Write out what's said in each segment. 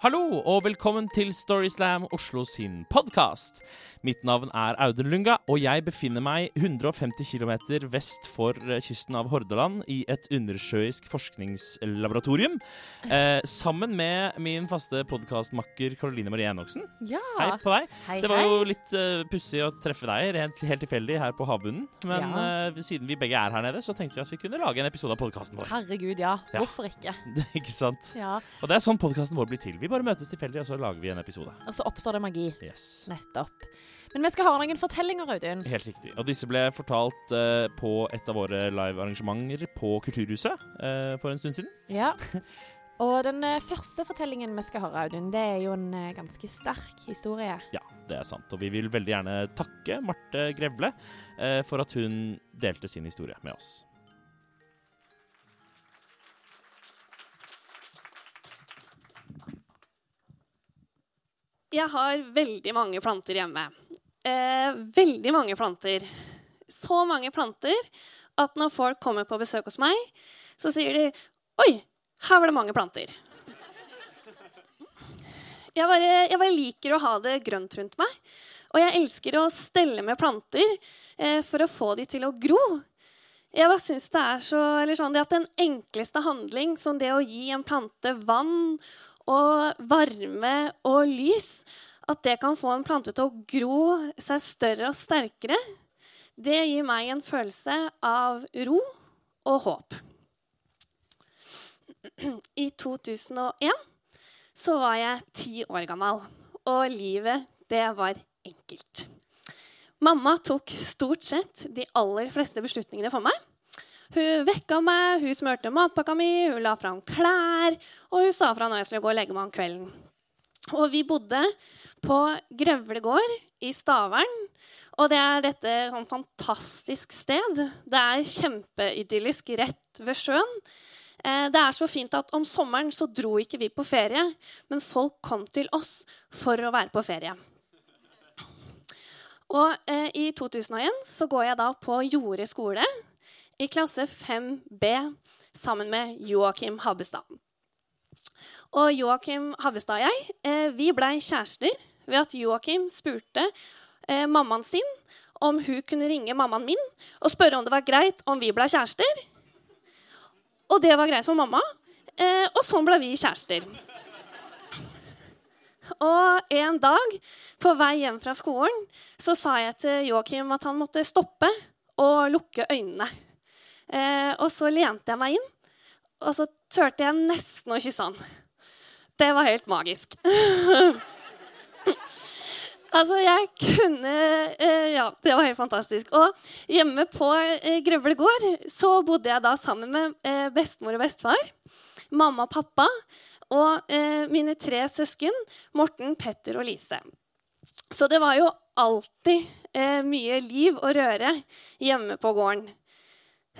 Hallo og velkommen til Storyslam Oslo sin podkast. Mitt navn er Audun Lunga, og jeg befinner meg 150 km vest for eh, kysten av Hordaland i et undersjøisk forskningslaboratorium. Eh, sammen med min faste podkastmakker Karoline Marie Enoksen. Ja. Hei på deg. Hei, Det var jo litt uh, pussig å treffe deg helt, helt tilfeldig her på havbunnen. Men Ja. uh, siden vi begge er her nede, så tenkte vi at vi kunne lage en episode av podkasten vår. Herregud, ja. Ja. Hvorfor ikke? Ikke sant? Ja. Og det er sånn podkasten vår blir til. Vi bare møtes tilfeldig, og så lager vi en episode. Og så oppstår det magi. Yes. Nettopp. Men vi skal høre noen fortellinger, Audun. Helt riktig. Og disse ble fortalt uh, på et av våre live-arrangementer på Kulturhuset uh, for en stund siden. Ja. Og den eh, første fortellingen vi skal høre, Audun, det er jo en ganske sterk historie. Ja, det er sant. Og vi vil veldig gjerne takke Marte Grevle eh, for at hun delte sin historie med oss. Jeg har veldig mange planter hjemme. Eh, veldig mange planter. Så mange planter at når folk kommer på besøk hos meg, så sier de Oi, her var det mange planter. Jeg bare, jeg bare liker å ha det grønt rundt meg. Og jeg elsker å stelle med planter eh, for å få de til å gro. Jeg bare synes det er så, sånn, det at Den enkleste handling, som det å gi en plante vann og varme og lys, at det kan få en plante til å gro seg større og sterkere, det gir meg en følelse av ro og håp. I 2001 så var jeg ti år gammel, og livet, det var enkelt. Mamma tok stort sett de aller fleste beslutningene for meg. Hun vekka meg, hun smurte matpakka mi, hun la fram klær, og hun sa fra når jeg skulle gå og legge meg om kvelden. Og vi bodde på Grevle gård i Stavern. Og det er dette sånn fantastisk sted. Det er kjempeidyllisk rett ved sjøen. Eh, Det er så fint at om sommeren så dro ikke vi på ferie, men folk kom til oss for å være på ferie. Og eh, i 2001 så går jeg da på Jorde skole i klasse 5B sammen med Joakim Habbestad. Og Joakim Habbestad og jeg eh, vi blei kjærester ved at Joakim spurte eh, mammaen sin om hun kunne ringe mammaen min og spørre om det var greit om vi blei kjærester. Og det var greit for mamma, eh, og sånn ble vi kjærester. Og en dag på vei hjem fra skolen så sa jeg til Joakim at han måtte stoppe og lukke øynene. Eh, og så lente jeg meg inn, og så turte jeg nesten å kysse han. Det var helt magisk. altså, jeg kunne eh, Ja, det var helt fantastisk. Og hjemme på eh, Grevle gård så bodde jeg da sammen med eh, bestemor og bestefar, mamma og pappa og eh, mine tre søsken, Morten, Petter og Lise. Så det var jo alltid eh, mye liv og røre hjemme på gården.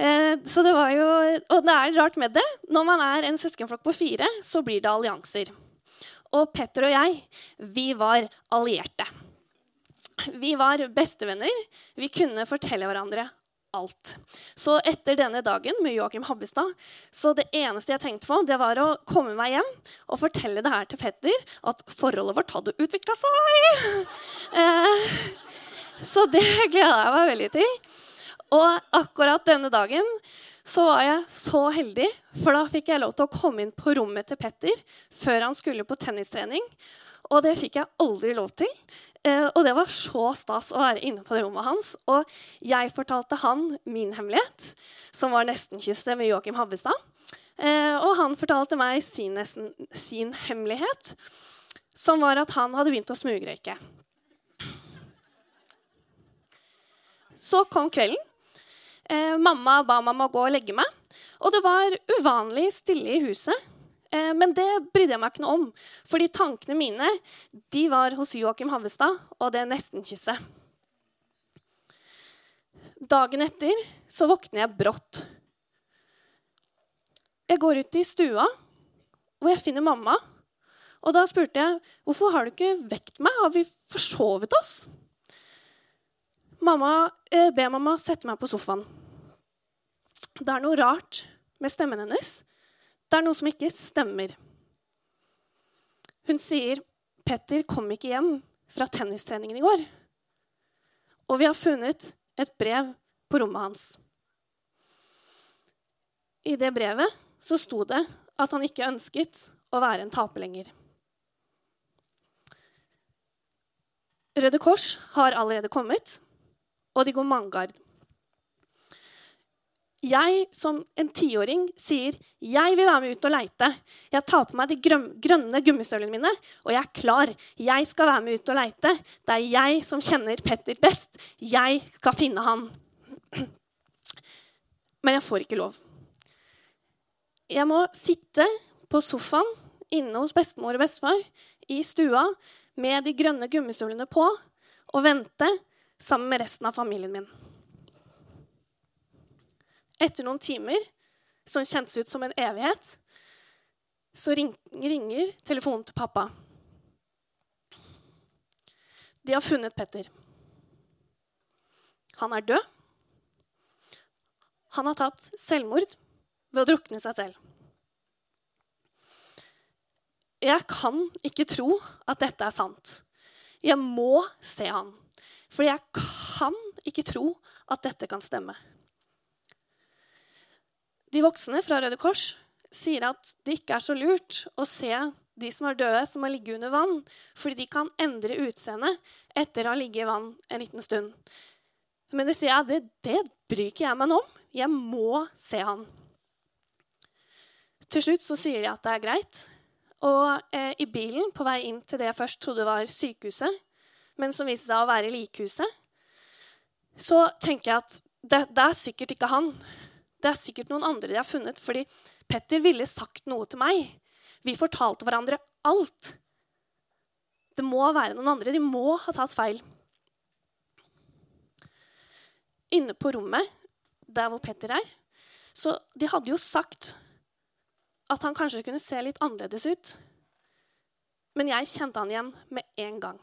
Eh, så det var jo, og det er rart med det. Når man er en søskenflokk på fire, så blir det allianser. Og Petter og jeg, vi var allierte. Vi var bestevenner. Vi kunne fortelle hverandre alt. Så etter denne dagen med Joakim Habbestad, så det eneste jeg tenkte på, det var å komme meg hjem og fortelle det her til Petter, at forholdet vårt hadde utvikla seg. Eh, så det gleda jeg meg veldig til. Og akkurat denne dagen så var jeg så heldig, for da fikk jeg lov til å komme inn på rommet til Petter før han skulle på tennistrening. Og det fikk jeg aldri lov til. Eh, og det var så stas å være inne på det rommet hans. Og jeg fortalte han min hemmelighet, som var nestenkysset med Joakim Habbestad. Eh, og han fortalte meg sin, nesten, sin hemmelighet, som var at han hadde begynt å smugrøyke. Så kom kvelden. Eh, mamma ba mamma gå og legge meg. Og det var uvanlig stille i huset. Eh, men det brydde jeg meg ikke noe om, fordi tankene mine de var hos Joakim Havestad og det nestenkysset. Dagen etter så våkner jeg brått. Jeg går ut i stua, hvor jeg finner mamma. Og da spurte jeg hvorfor har du ikke vekt meg. Har vi forsovet oss? Mamma eh, ber mamma sette meg på sofaen. Det er noe rart med stemmen hennes. Det er noe som ikke stemmer. Hun sier Petter kom ikke hjem fra tennistreningen i går. Og vi har funnet et brev på rommet hans. I det brevet så sto det at han ikke ønsket å være en taper lenger. Røde Kors har allerede kommet, og de går manngard. Jeg som en tiåring sier jeg vil være med ut og leite. Jeg tar på meg de grønne gummistøvlene mine, og jeg er klar. Jeg skal være med ut og leite. Det er jeg som kjenner Petter best. Jeg skal finne han. Men jeg får ikke lov. Jeg må sitte på sofaen inne hos bestemor og bestefar i stua med de grønne gummistøvlene på og vente sammen med resten av familien min. Etter noen timer, som kjentes ut som en evighet, så ringer telefonen til pappa. De har funnet Petter. Han er død. Han har tatt selvmord ved å drukne seg selv. Jeg kan ikke tro at dette er sant. Jeg må se han. For jeg kan ikke tro at dette kan stemme. De voksne fra Røde Kors sier at det ikke er så lurt å se de som er døde, som har ligget under vann, fordi de kan endre utseende etter å ha ligget i vann en liten stund. Men de sier at det, det bryr ikke jeg meg om. Jeg må se han. Til slutt så sier de at det er greit. Og eh, i bilen på vei inn til det jeg først trodde var sykehuset, men som viste seg å være likhuset, så tenker jeg at det, det er sikkert ikke han. Det er sikkert noen andre de har funnet, fordi Petter ville sagt noe til meg. Vi fortalte hverandre alt. Det må være noen andre. De må ha tatt feil. Inne på rommet der hvor Petter er, så de hadde jo sagt at han kanskje kunne se litt annerledes ut. Men jeg kjente han igjen med en gang.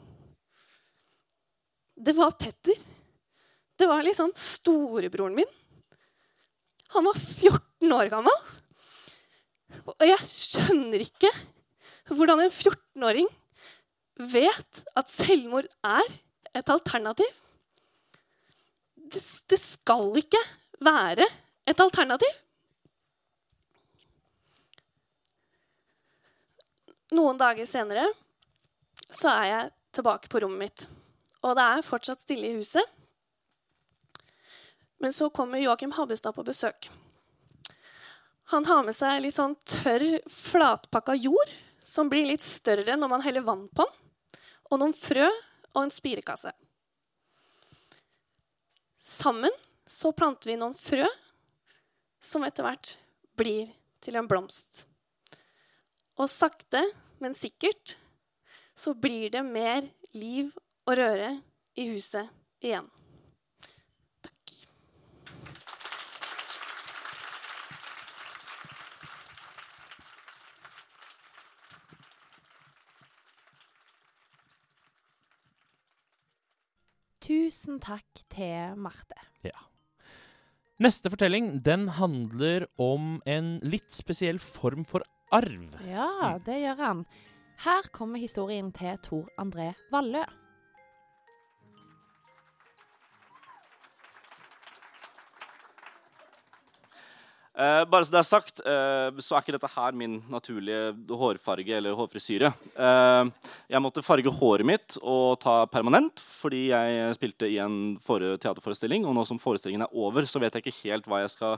Det var Petter. Det var liksom storebroren min. Han var 14 år gammel. Og jeg skjønner ikke hvordan en 14-åring vet at selvmord er et alternativ. Det, det skal ikke være et alternativ. Noen dager senere så er jeg tilbake på rommet mitt. Og det er fortsatt stille i huset. Men så kommer Joakim Habbestad på besøk. Han har med seg litt sånn tørr, flatpakka jord som blir litt større når man heller vann på den, og noen frø og en spirekasse. Sammen så planter vi noen frø som etter hvert blir til en blomst. Og sakte, men sikkert så blir det mer liv og røre i huset igjen. Tusen takk til Marte. Ja. Neste fortelling den handler om en litt spesiell form for arv. Ja, det gjør han. Her kommer historien til Tor André Vallø. Uh, bare så det er sagt, uh, så er ikke dette her min naturlige hårfarge eller hårfrisyre. Uh, jeg måtte farge håret mitt og ta permanent fordi jeg spilte i en teaterforestilling. Og nå som forestillingen er over, så vet jeg ikke helt hva jeg skal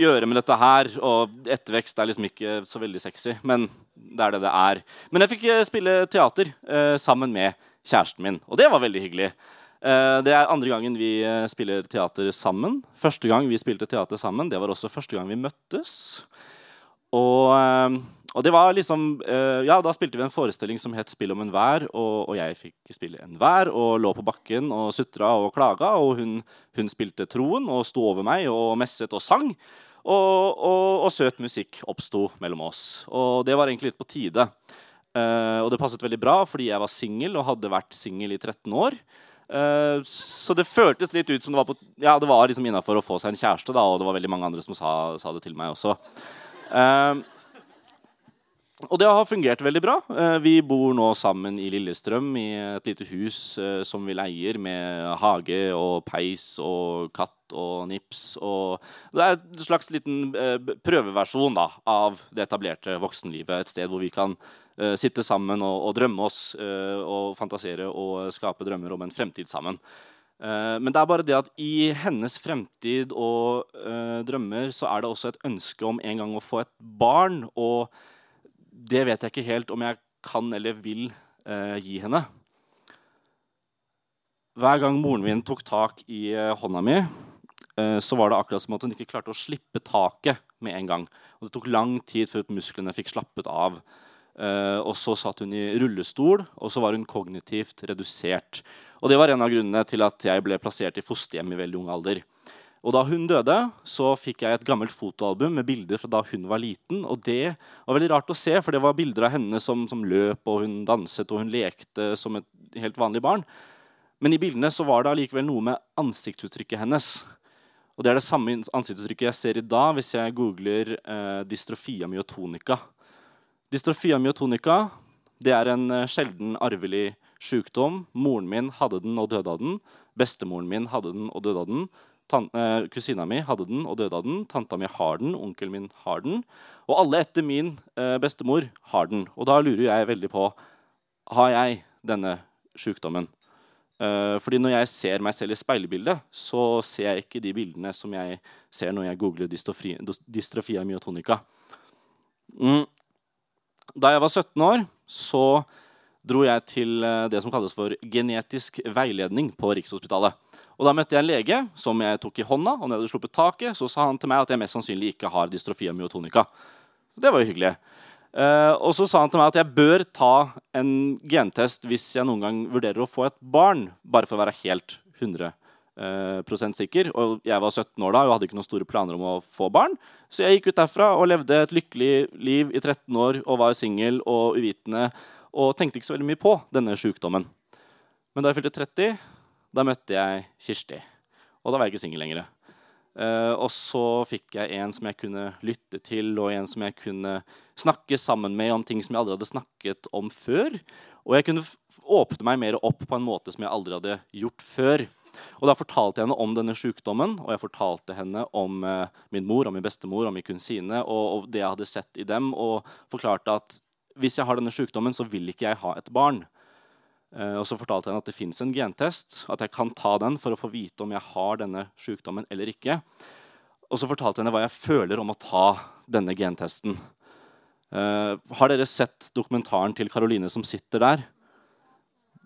gjøre med dette her. Og ettervekst er liksom ikke så veldig sexy, men det er det det er. Men jeg fikk spille teater sammen med kjæresten min, og det var veldig hyggelig. Eh, det er andre gangen vi eh, spiller teater sammen. Første gang vi spilte teater sammen, det var også første gang vi møttes. Og, eh, og det var liksom Ja, da spilte vi en forestilling som het 'Spill om enhver'. Og, og jeg fikk spille enhver og lå på bakken og sutra og klaga. Og hun, hun spilte troen og sto over meg og messet og sang. Og, og, og søt musikk oppsto mellom oss. Og det var egentlig litt på tide. Og det passet veldig bra fordi jeg var singel og hadde vært singel i 13 år. Uh, så det føltes litt ut som det var, på, ja, var liksom innafor å få seg en kjæreste. Da, og det var veldig mange andre som sa, sa det til meg også. Uh, og det har fungert veldig bra. Uh, vi bor nå sammen i Lillestrøm i et lite hus eh, som vi leier, med hage og peis og katt og nips. Og det er en slags liten eh, prøveversjon da, av det etablerte voksenlivet. Et sted hvor vi kan sitte sammen og, og drømme oss og fantasere og skape drømmer om en fremtid sammen. Men det er bare det at i hennes fremtid og drømmer så er det også et ønske om en gang å få et barn. og det vet jeg ikke helt om jeg kan eller vil gi henne. Hver gang moren min tok tak i hånda mi, så var det akkurat som at hun ikke klarte å slippe taket med en gang. Og det tok lang tid før musklene fikk slappet av. Eh, og så satt hun i rullestol, og så var hun kognitivt redusert. Og det var en av grunnene til at jeg ble plassert i fosterhjem i veldig ung alder. Og da hun døde, så fikk jeg et gammelt fotoalbum med bilder fra da hun var liten. Og det var veldig rart å se, for det var bilder av henne som, som løp, og hun danset og hun lekte som et helt vanlig barn. Men i bildene så var det allikevel noe med ansiktsuttrykket hennes. Og det er det samme ansiktsuttrykket jeg ser i dag hvis jeg googler eh, dystrofia myotonica. Dystrofia myotonica det er en eh, sjelden arvelig sykdom. Moren min hadde den og døde av den. Bestemoren min hadde den og døde av den. Eh, kusina mi hadde den og døde av den. Tanta mi har den. Onkelen min har den. Og alle etter min eh, bestemor har den. Og da lurer jeg veldig på har jeg denne sykdommen. Eh, fordi når jeg ser meg selv i speilbildet, så ser jeg ikke de bildene som jeg ser når jeg googler dystrofia myotonica. Mm. Da jeg var 17 år, så dro jeg til eh, det som kalles for genetisk veiledning på Rikshospitalet. Og Da møtte jeg en lege som jeg tok i hånda. og når jeg hadde sluppet taket, så sa han til meg at jeg mest sannsynlig ikke har dystrofi og myotonika. Det var jo hyggelig. Uh, og så sa han til meg at jeg bør ta en gentest hvis jeg noen gang vurderer å få et barn. Bare for å være helt 100 uh, sikker. Og jeg var 17 år da og hadde ikke noen store planer om å få barn. Så jeg gikk ut derfra og levde et lykkelig liv i 13 år og var singel og uvitende og tenkte ikke så veldig mye på denne sykdommen. Men da jeg fylte 30 da møtte jeg Kirsti, og da var jeg ikke singel lenger. Uh, og så fikk jeg en som jeg kunne lytte til, og en som jeg kunne snakke sammen med om ting som jeg aldri hadde snakket om før. Og jeg kunne åpne meg mer opp på en måte som jeg aldri hadde gjort før. Og Da fortalte jeg henne om denne sykdommen, og jeg fortalte henne om eh, min mor og min bestemor og min kusine og, og, det jeg hadde sett i dem, og forklarte at hvis jeg har denne sykdommen, så vil ikke jeg ha et barn. Eh, og så fortalte jeg henne at det fins en gentest, at jeg kan ta den for å få vite om jeg har denne sykdommen eller ikke. Og så fortalte jeg henne hva jeg føler om å ta denne gentesten. Uh, har dere sett dokumentaren til Karoline som sitter der?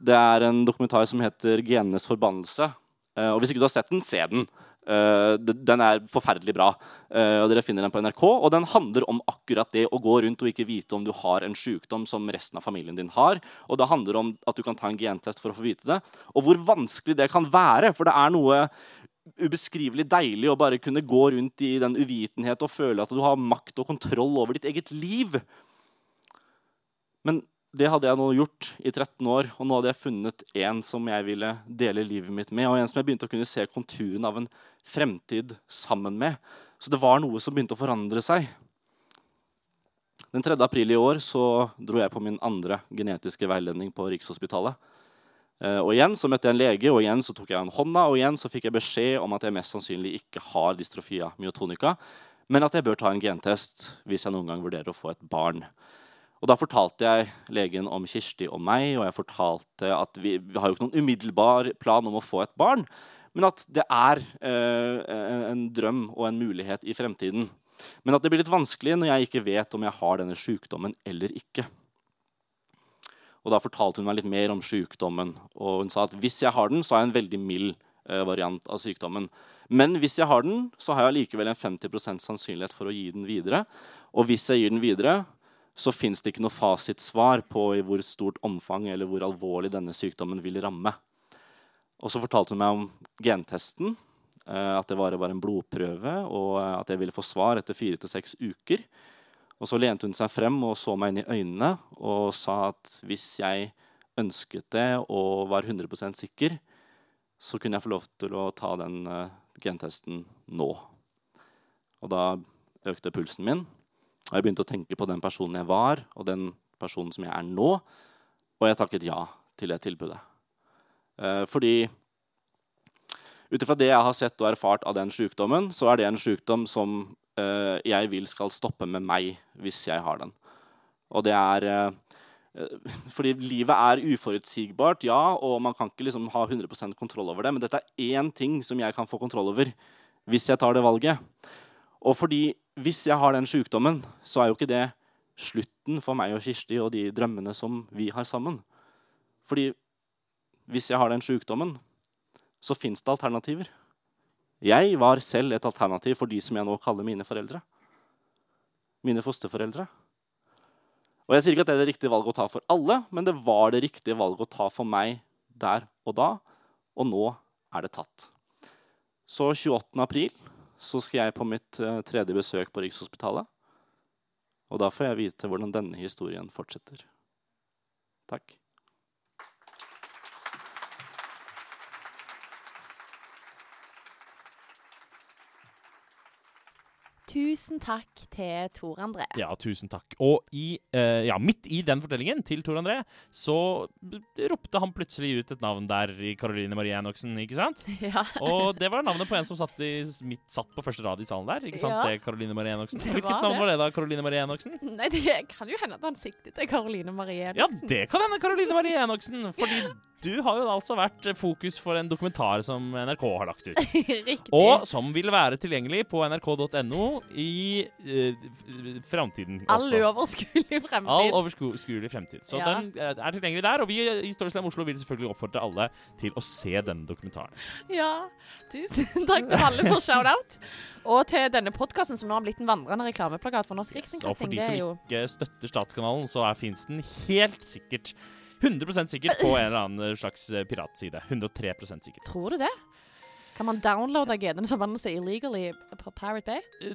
Det er en dokumentar som heter 'Genenes forbannelse'. Uh, og Hvis ikke du har sett den, se den. Uh, den er forferdelig bra. Uh, og Dere finner den på NRK. Og den handler om akkurat det å gå rundt og ikke vite om du har en sykdom som resten av familien din har. Og det handler om at du kan ta en gentest for å få vite det. Og hvor vanskelig det kan være. For det er noe ubeskrivelig deilig å bare kunne gå rundt i den uvitenhet og føle at du har makt og kontroll over ditt eget liv. Men det hadde jeg nå gjort i 13 år, og nå hadde jeg funnet en som jeg ville dele livet mitt med, og en som jeg begynte å kunne se konturen av en fremtid sammen med. Så det var noe som begynte å forandre seg. Den 3. april i år så dro jeg på min andre genetiske veiledning på Rikshospitalet. Eh, og igjen så møtte jeg en lege, og igjen så tok jeg en hånda, og igjen så fikk jeg beskjed om at jeg mest sannsynlig ikke har dystrofia myotonica, men at jeg bør ta en gentest hvis jeg noen gang vurderer å få et barn. Og Da fortalte jeg legen om Kirsti og meg, og jeg fortalte at vi, vi har jo ikke noen umiddelbar plan om å få et barn, men at det er eh, en drøm og en mulighet i fremtiden. Men at det blir litt vanskelig når jeg ikke vet om jeg har denne sykdommen eller ikke. Og Da fortalte hun meg litt mer om sykdommen. Og hun sa at hvis jeg har den, så har jeg en veldig mild eh, variant av sykdommen. Men hvis jeg har den, så har jeg likevel en 50% sannsynlighet for å gi den videre. Og hvis jeg gir den videre, så fins det ikke noe fasitsvar på i hvor stort omfang eller hvor alvorlig denne sykdommen vil ramme. Og så fortalte hun meg om gentesten. Eh, at det bare var en blodprøve, og eh, at jeg ville få svar etter fire til seks uker. Og så lente hun seg frem og så meg inn i øynene og sa at hvis jeg ønsket det og var 100 sikker, så kunne jeg få lov til å ta den uh, gentesten nå. Og da økte pulsen min. Og jeg begynte å tenke på den personen jeg var, og den personen som jeg er nå. Og jeg takket ja til det tilbudet. Eh, fordi ut ifra det jeg har sett og erfart av den sykdommen, så er det en sykdom som eh, jeg vil skal stoppe med meg hvis jeg har den. Og det er eh, Fordi livet er uforutsigbart, ja, og man kan ikke liksom ha 100% kontroll over det, men dette er én ting som jeg kan få kontroll over hvis jeg tar det valget. Og fordi hvis jeg har den sykdommen, så er jo ikke det slutten for meg og Kirsti og de drømmene som vi har sammen. Fordi hvis jeg har den sykdommen, så fins det alternativer. Jeg var selv et alternativ for de som jeg nå kaller mine foreldre. Mine fosterforeldre. Og Jeg sier ikke at det er det riktige valget å ta for alle, men det var det riktige valget å ta for meg der og da, og nå er det tatt. Så 28. april så skal jeg på mitt uh, tredje besøk på Rikshospitalet. Og da får jeg vite hvordan denne historien fortsetter. Takk. Tusen takk til Tor André. Ja, tusen takk. Og i, eh, ja, midt i den fortellingen til Tor André, så ropte han plutselig ut et navn der i Caroline Marie Enoksen, ikke sant? Ja. Og det var navnet på en som satt, i, midt, satt på første rad i salen der, ikke sant? Ja. Det Caroline Marie Enoksen. Hvilket navn var det da, Caroline Marie Enoksen? Nei, det kan jo hende at han siktet til Karoline Marie Enoksen. Ja, det kan hende, Caroline Marie Enoksen. Fordi du har jo altså vært fokus for en dokumentar som NRK har lagt ut. Riktig. Og som vil være tilgjengelig på nrk.no i eh, framtiden All også. uoverskuelig All overskuelig fremtid. Så Ja. den eh, er tilgjengelig der. Og vi i Storyslam Oslo vil selvfølgelig oppfordre alle til å se denne dokumentaren. Ja. Tusen takk til alle for shout-out. Og til denne podkasten som nå har blitt en vandrende reklameplakat for Norsk Og for de som ikke støtter Statskanalen, så fins den helt sikkert 100% sikkert på en eller annen slags eh, piratside. 103% sikkert. Tror du det? Kan man downloade GD-en som man sier illegally på Pirate Bay? Eh,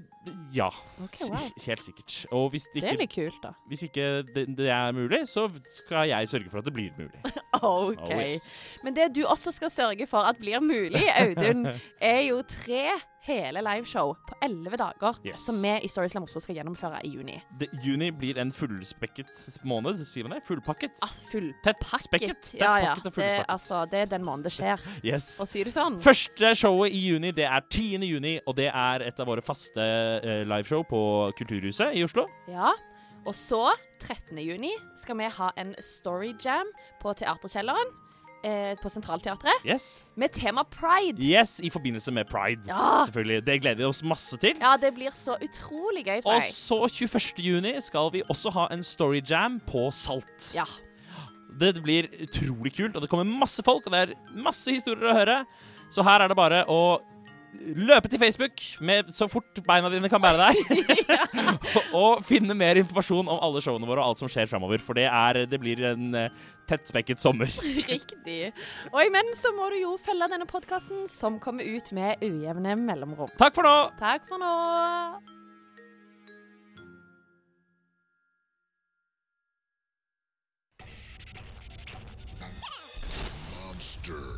Ja, Okay, wow. helt sikkert. Og hvis Det er litt kult, da. hvis ikke det, det er mulig, så skal jeg sørge for at det blir mulig. OK. Oh, yes. Men det du også skal sørge for at blir mulig, Audun, er jo tre hele liveshow på elleve dager Yes. som vi i Storyslam Oslo skal gjennomføre i juni. Det, juni blir en fullspekket måned, sier man det? Fullpakket? Altså fullpakket. spekket. Ja, ja. Det, altså, det er den måneden det skjer, Yes. Og sier du sånn. Første showet i juni det er 10. juni, og det er et av våre faste uh, liveshow på Kulturhuset i Oslo. Ja. Og så, 13. juni, skal vi ha en storyjam på Teaterkjelleren. Eh, på Sentralteatret. Yes. Med tema pride. yes, I forbindelse med pride, Ja. selvfølgelig. Det gleder vi oss masse til. Ja, det blir så utrolig gøy, tror Og så 21. juni skal vi også ha en storyjam på Salt. Ja. Det blir utrolig kult, og det kommer masse folk, og det er masse historier å høre. Så her er det bare å løpe til Facebook med så fort beina dine kan bære deg, og finne mer informasjon om alle showene våre og alt som skjer framover. For det, er, det blir en eh, tettspekket sommer. Riktig. Og imens så må du jo følge denne podkasten, som kommer ut med ujevne mellomrom. Takk for nå! Takk for nå. Monster.